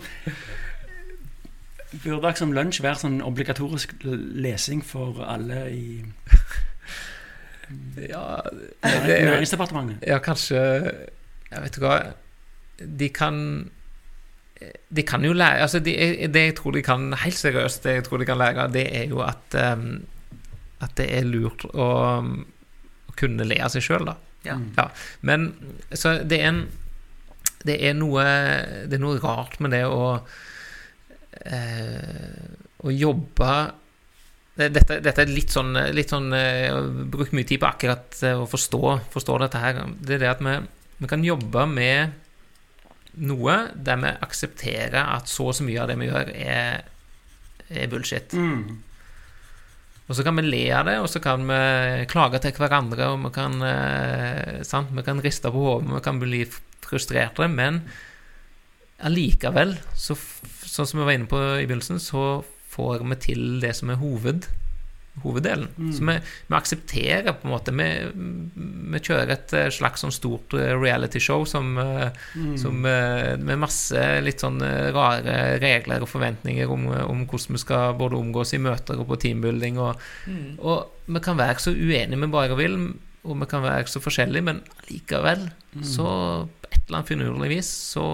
Burde liksom lunsj være sånn obligatorisk lesing for alle i ja, det er, Næringsdepartementet? ja, kanskje Jeg vet ikke hva De kan De kan jo lære altså de, Det jeg tror de kan Helt seriøst, det jeg tror de kan lære, det er jo at um, At det er lurt å, å kunne le av seg sjøl, da. Ja. Ja, men så det er en Det er noe Det er noe rart med det å eh, Å jobbe dette, dette er litt sånn, litt sånn eh, Jeg har brukt mye tid på akkurat eh, å forstå, forstå dette her. Det er det at vi, vi kan jobbe med noe der vi aksepterer at så og så mye av det vi gjør, er, er bullshit. Og så kan vi le av det, og så kan vi klage til hverandre, og vi kan, eh, sant? Vi kan riste på hodet, vi kan bli frustrerte, men allikevel, så, sånn som vi var inne på i begynnelsen, så får vi til det som er hoved, hoveddelen. Så vi, vi aksepterer på en måte Vi, vi kjører et eh, slags sånn stort eh, realityshow som, mm. som eh, med masse litt sånn eh, rare regler og forventninger om, om hvordan vi skal både omgås i møter og på teambuilding. Og, og vi kan være så uenige vi bare vil, og vi kan være så forskjellige, men likevel så på et eller annet finurlig vis så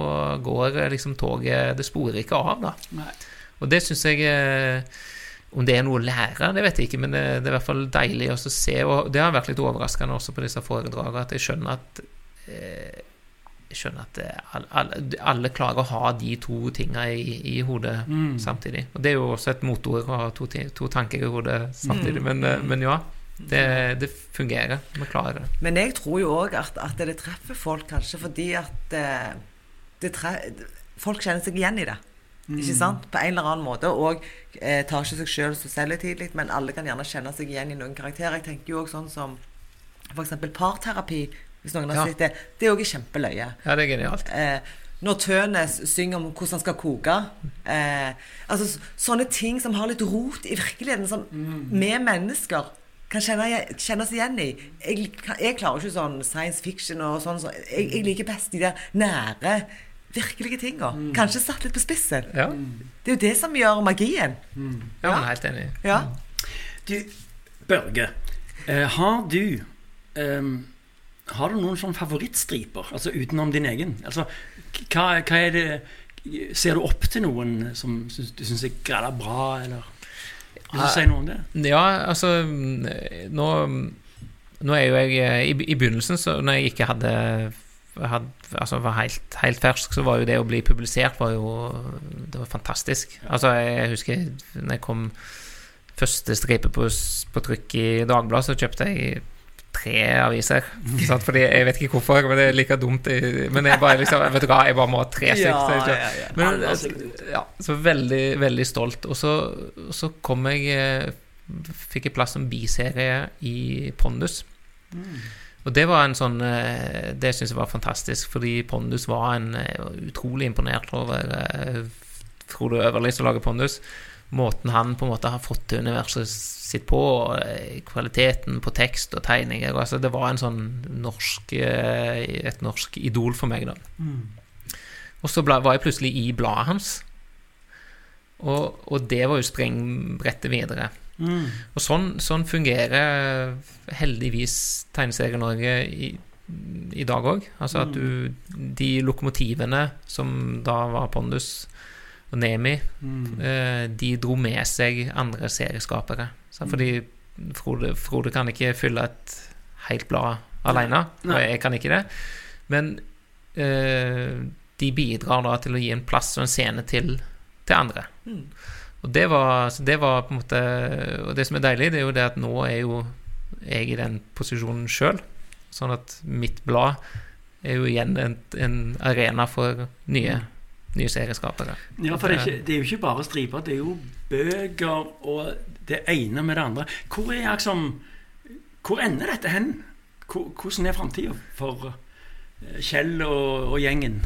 går eh, liksom toget Det sporer ikke av, da. Nei. Og det syns jeg eh, Om det er noe å lære, det vet jeg ikke, men det, det er i hvert fall deilig også å se. Og det har vært litt overraskende også på disse foredragene, at jeg skjønner at eh, jeg skjønner at eh, alle, alle, alle klarer å ha de to tinga i, i hodet samtidig. Og det er jo også et motord å ha to, to tanker i hodet samtidig. Men, eh, men ja, det, det fungerer. Vi klarer det. Men jeg tror jo òg at, at det treffer folk kanskje fordi at eh, det tre folk kjenner seg igjen i det. Ikke sant? På en eller annen måte. Og eh, tar ikke seg sjøl så selvhøytidelig, men alle kan gjerne kjenne seg igjen i noen karakterer. Jeg tenker jo også sånn som f.eks. parterapi, hvis noen har Ja. sett det. Det er òg kjempeløye. Ja, det er genialt. Eh, når Tønes synger om hvordan han skal koke. Eh, altså Sånne ting som har litt rot i virkeligheten, som vi mennesker kan kjenne, kjenne oss igjen i. Jeg, jeg klarer ikke sånn science fiction og sånn. Så jeg, jeg liker best de der nære, virkelige tinga. Kanskje satt litt på spissen. Ja, Det er jo det som gjør magien. ja er helt enig. Ja. Du, Børge, eh, har du um, Har du noen sånn favorittstriper, altså utenom din egen? Altså, hva, hva er det Ser du opp til noen som synes, du syns er grella bra, eller Vil du si noe om det? Ja, altså Nå, nå er jo jeg eh, I, i begynnelsen, så når jeg ikke hadde, hadde Altså var helt, helt fersk, så var jo det å bli publisert var jo Det var fantastisk. Altså, jeg husker når jeg kom første stripe på, på trykk i Dagbladet, så kjøpte jeg tre aviser. Sant? Fordi Jeg vet ikke hvorfor, men det er like dumt. Men jeg bare liksom, vet du hva, jeg bare må ha tre stykker. ja, ja. men, sikkert ja, så veldig, veldig stolt. Og så, så kom jeg eh, Fikk jeg plass som biserie i Pondus. Og det var en sånn eh, Det syns jeg var fantastisk, fordi Pondus var en eh, utrolig imponert over eh, Frode Øverli som lager Pondus. Måten han på en måte har fått til universet sitt på, og kvaliteten på tekst og tegninger. Altså, det var en sånn norsk et norsk idol for meg, da. Og så var jeg plutselig i bladet hans. Og, og det var jo springbrettet videre. Mm. Og sånn, sånn fungerer heldigvis Tegneserie-Norge i, i dag òg. Altså at du De lokomotivene som da var Pondus og Nemi, eh, de dro med seg andre serieskapere. Så fordi Frode, Frode kan ikke fylle et helt blad alene, og jeg kan ikke det. Men eh, de bidrar da til å gi en plass og en scene til, til andre. Og det var, så det var på en måte Og det som er deilig, det er jo det at nå er jo jeg i den posisjonen sjøl. Sånn at mitt blad er jo igjen en, en arena for nye, nye serieskapere. Ja, for det er, ikke, det er jo ikke bare striper, det er jo bøker og det ene med det andre. Hvor er liksom Hvor ender dette hen? Hvordan er framtida for eh, Kjell og, og gjengen?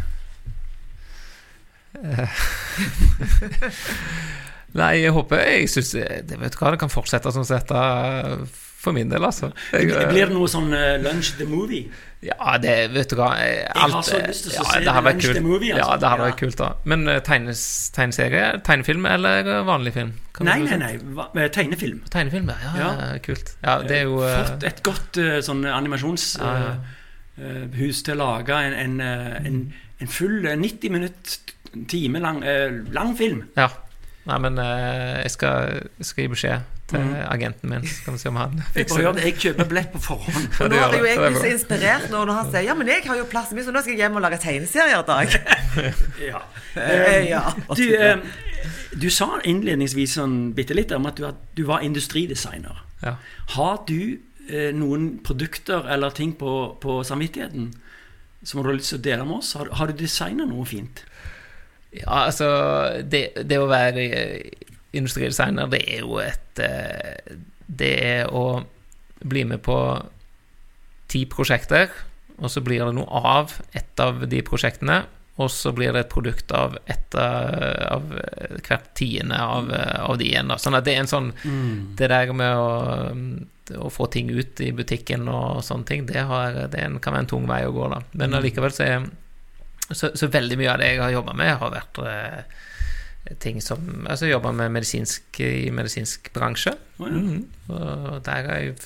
Nei, jeg håper Jeg syns det, vet hva, det kan fortsette som dette for min del, altså. Jeg, Blir det noe sånn uh, Lunch the Movie? Ja, det vet du hva alt, har så lyst til å ja, se det Lunch kult. The. Movie, altså. Ja, det hadde Ja. vært kult, da. Men eh, tegnes, tegneserie, tegnefilm eller vanlig film? Nei, nei, nei. Eh, tegnefilm. Tegnefilm, ja. ja, Ja. Kult. Ja, det er jo eh, Fått et godt uh, sånn animasjonshus Ja, ja. til å lage en, en, eh, en, en full eh, 90 minutt, time lang, eh, lang film. Ja. Nei, men eh, jeg, skal, jeg skal gi beskjed til agenten min. Så kan vi se om han Jeg fikser det. Jeg kjøper billett på forhånd. Ja, Og nå er jeg jo egentlig så inspirert når han sier ja, men jeg har jo plassen min, så nå skal jeg hjem og lage tegneserier i dag. Ja. Eh, ja. Du, eh, du sa innledningsvis sånn bitte litt om at du, at du var industridesigner. Ja. Har du noen produkter eller ting på, på samvittigheten som du har lyst til å dele med oss? Har, har du designa noe fint? Ja, altså Det, det å være industridesigner, det er jo et eh, Det er å bli med på ti prosjekter, og så blir det noe av ett av de prosjektene. Og så blir det et produkt av, et av, av hvert tiende av, av de igjen. Da. Sånn at det er en sånn Det der med å, å få ting ut i butikken og sånne ting, det, har, det kan være en tung vei å gå, da. Men allikevel så er så, så veldig mye av det jeg har jobba med, har vært eh, ting som Altså jobba med medisinsk i medisinsk bransje. Oh, ja. Mhm. Og der har jeg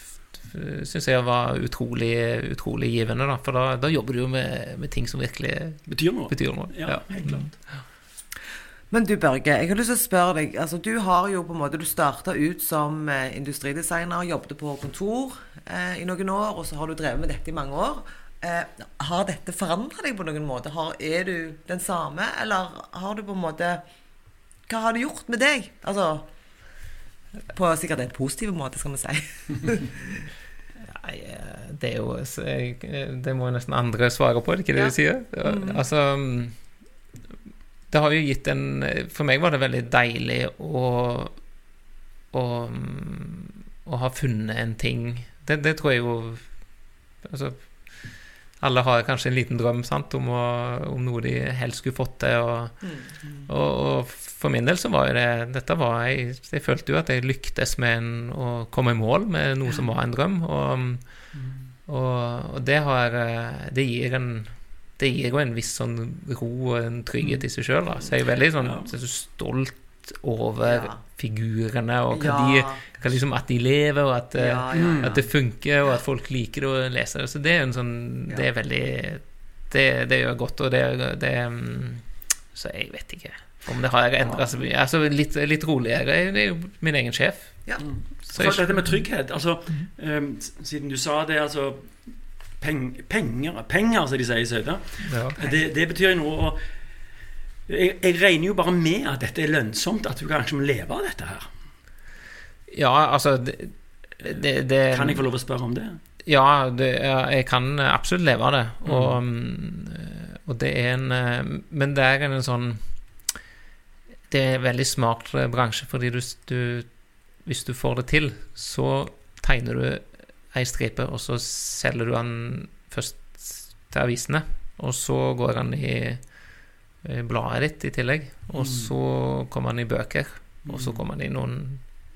syns jeg var utrolig, utrolig givende, da. For da, da jobber du jo med, med ting som virkelig Betyr noe. betyr noe. Ja, helt klart. Men du Børge, jeg har lyst til å spørre deg. Altså, du har jo på en måte, du starta ut som eh, industridesigner, jobbet på kontor eh, i noen år, og så har du drevet med dette i mange år. Eh, har dette forandra deg på noen måte? Har, er du den samme, eller har du på en måte Hva har det gjort med deg? Altså På sikkert en positiv måte, skal vi si. Nei, eh, det er jo eh, Det må jo nesten andre svare på, er det ikke det Ja. de sier? Ja, Altså mm, Det har jo gitt en For meg var det veldig deilig å å, mm, å ha funnet en ting Det, det tror jeg jo Altså alle har kanskje en liten drøm sant, om, å, om noe de helst skulle fått til. Og, og, og for min del så var jo det Dette var jeg, jeg følte jo at jeg lyktes med en, å komme i mål med noe som var en drøm. Og, og, og det har eh, Det gir en det gir jo en viss sånn ro og en trygghet i seg sjøl. Så jeg er veldig sånn så er så stolt over Ja. Figurene, og hva Ja. de, hva liksom, at de lever, og at, Ja, ja, ja. at det funker, og at folk liker det å lese det. Så det er en sånn Det er veldig Det, det gjør godt, og det, det mm, Så jeg vet ikke om det har endra seg mye. Altså litt, litt roligere. Jeg er jo min egen sjef. Ja. Så Så jeg, dette med trygghet altså, s- Siden du sa det, altså peng, Penger, penger, som de sier i Sauda. ja. Det, det betyr jo noe. Og jeg, jeg regner jo bare med at dette er lønnsomt, at du kanskje må leve av dette her. ja, altså det, det, det Kan jeg få lov å spørre om det? Ja, det, jeg kan absolutt leve av det. Og, mm, og det er en eh, Men det er en sånn Det er en veldig smart eh, bransje, fordi du, du Hvis du får det til, så tegner du ei stripe, og så selger du den først til avisene, og så går den i bladet ditt i tillegg, og så kommer den i bøker, og så kommer den i noen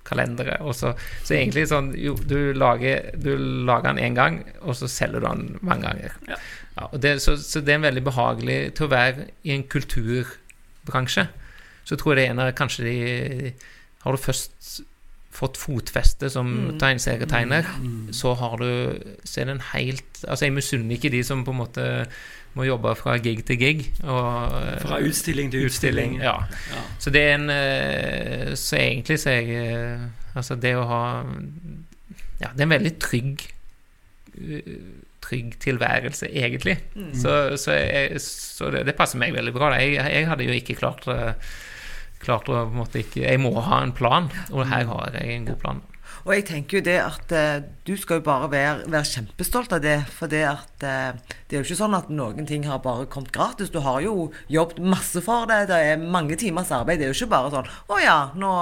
kalendere. Og så, så egentlig sånn jo, du, lager, du lager den én gang, og så selger du den mange ganger. Ja. Ja, det, så, så det er en veldig behagelig til å være i en kulturbransje. Så tror jeg det er en av kanskje de Har du først fått fotfeste som tegneserietegner, så har du Så er det en helt Altså, jeg misunner ikke de som på en måte må jobbe fra gig til gig. Og, Fra utstilling til utstilling. Ja. Ja. Så det er en eh, Så egentlig så jeg eh, Altså, det å ha Ja, det er en veldig trygg eh, Trygg tilværelse, egentlig. Så, så, jeg, så det, det passer meg veldig bra. Jeg, jeg hadde jo ikke klart eh, Klart å måtte ikke Jeg må ha en plan, og her har jeg en god plan. Og jeg tenker jo det at eh, du skal jo bare være, være kjempestolt av det. For det at eh, det er jo ikke sånn at noen ting har bare kommet gratis. Du har jo jobbet masse for det. Det er mange timers arbeid. Det er jo ikke bare sånn Å ja, nå,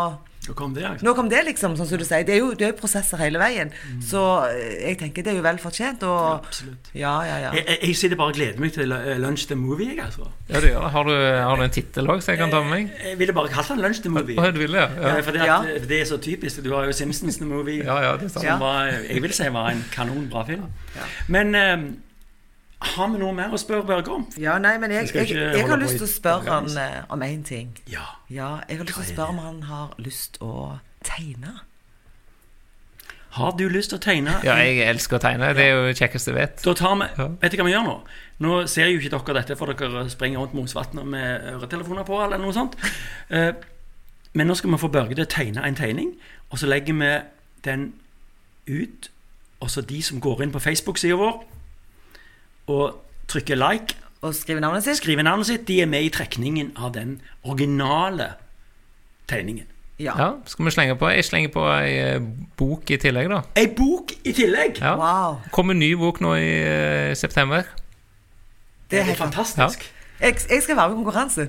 Så kom det, liksom. nå kom det, liksom. Sånn som du sier. Det er jo, det er jo prosesser hele veien. Så eh, jeg tenker det er jo vel fortjent. Og Absolutt. ja, ja, ja. Jeg, jeg, jeg sitter bare og gleder meg til Lunch the Movie. Jeg, altså. Ja, det gjør. Har du, har du en tittel òg, så jeg kan ta med meg? jeg ville bare kalt den Lunch the Movie. Hva, du vil? Ja. Ja. For det, Ja. det er så typisk. Du har jo Simpsons the Movie. Ja, ja, det er sant. Som Ja. var, jeg vil si var en kanonbra film. Men eh, har vi noe mer å spørre Børge om? Ja, nei, men jeg, jeg, jeg, jeg, har lyst til å spørre han eh, om én ting. Ja. Ja, jeg har lyst til å spørre om han har lyst å tegne. Har du lyst til å tegne? Ja, jeg elsker å tegne. Det er jo det kjekkeste jeg vet. Da tar vi Vet du hva vi gjør nå? Nå ser jo ikke dere dette, for dere springer rundt Mosvatnet med øretelefoner på, eller noe sånt. Eh, Men nå skal vi få Børge til å tegne en tegning, og så legger vi den ut. Og så de som går inn på Facebook-sida vår og trykker like, Og skriver navnet sitt. skriver navnet sitt, de er med i trekningen av den originale tegningen. Ja. Ja, skal vi slenge på? Jeg slenger på ei eh, bok i tillegg, da. Ei bok i tillegg! Ja. Wow. Kommer ny bok nå i uh, september. Det er helt fantastisk. Jeg, jeg skal være med i konkurranse.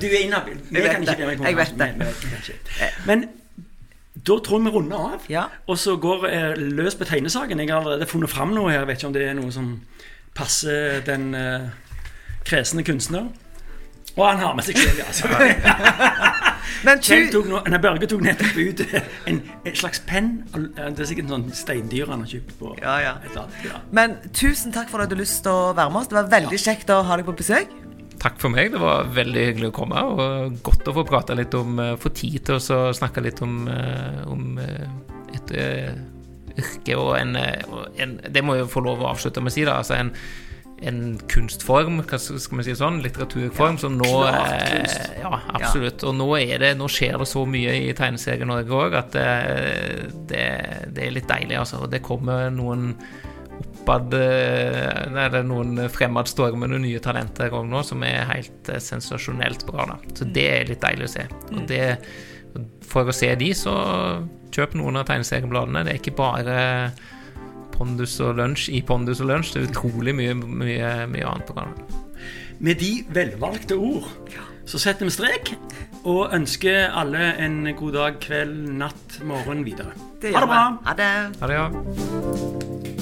Du er inhabil. Vi Jeg vet kan ikke det. være med i ikke. Men da tror jeg vi runder av, Ja. og så går jeg løs på tegnesaken. Jeg har allerede funnet fram noe her. Jeg vet ikke om det er noe som passer den uh, kresne kunstner. Og han har med seg selv, altså. Men tok noe, nei, Børge tok nettopp ut en, en slags penn. Det er sikkert en sånn steindyr han har kjøpt på Ja, ja. et eller annet. Ja. men tusen takk for at du hadde lyst til å være med oss. Det var veldig kjekt å ha deg på besøk. Takk for meg. Det var veldig hyggelig å komme, og godt å få prate litt om eh, Få tid til å så snakke litt om, eh, om eh, et yrke og en, en Det må jeg få lov å avslutte med å si, da. Altså en, en kunstform, hva skal vi si sånn, litteraturform, som nå klart kunst. Ja, absolutt. Og nå, er det, nå skjer det så mye i Tegneserie-Norge òg at det, det, det er litt deilig, altså. Og det kommer noen oppad eh, Det er noen fremadstormende nye talenter òg nå som er helt eh, sensasjonelt bra. da Så det er litt deilig å se. Og det, for å se de, så kjøp noen av tegneseriebladene. Det er ikke bare Pondus og lunsj i Pondus og lunsj. Det er utrolig mye, mye, mye annet på kanalen. Med de velvalgte ord så setter vi strek og ønsker alle en god dag, kveld, natt, morgen videre. Det ha det bra! Ha det. Ha det, ja.